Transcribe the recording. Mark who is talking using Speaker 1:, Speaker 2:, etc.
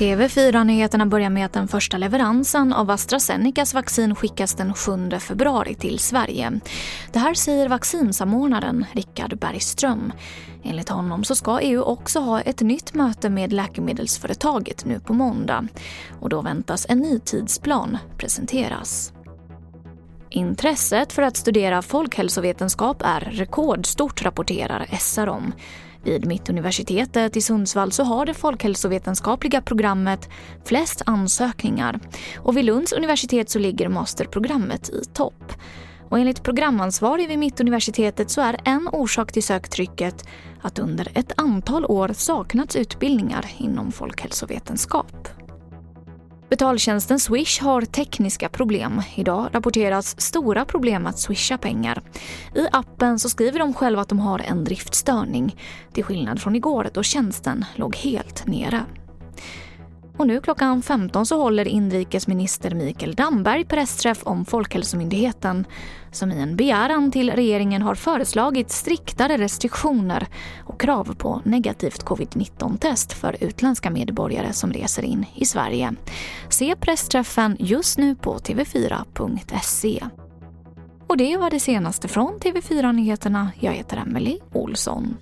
Speaker 1: TV4-nyheterna börjar med att den första leveransen av AstraZenecas vaccin skickas den 7 februari till Sverige. Det här säger vaccinsamordnaren Richard Bergström. Enligt honom så ska EU också ha ett nytt möte med läkemedelsföretaget nu på måndag. Och då väntas en ny tidsplan presenteras. Intresset för att studera folkhälsovetenskap är rekordstort, rapporterar SR om. Vid Mittuniversitetet i Sundsvall så har det folkhälsovetenskapliga programmet flest ansökningar och vid Lunds universitet så ligger masterprogrammet i topp. Och enligt programansvarig vid Mittuniversitetet så är en orsak till söktrycket att under ett antal år saknats utbildningar inom folkhälsovetenskap. Betaltjänsten Swish har tekniska problem. Idag rapporteras stora problem att swisha pengar. I appen så skriver de själva att de har en driftstörning. Till skillnad från igår då tjänsten låg helt nere. Och nu klockan 15 så håller inrikesminister Mikael Damberg pressträff om Folkhälsomyndigheten som i en begäran till regeringen har föreslagit striktare restriktioner och krav på negativt covid-19-test för utländska medborgare som reser in i Sverige. Se pressträffen just nu på tv4.se. Och det var det senaste från TV4 Nyheterna. Jag heter Emily Olsson.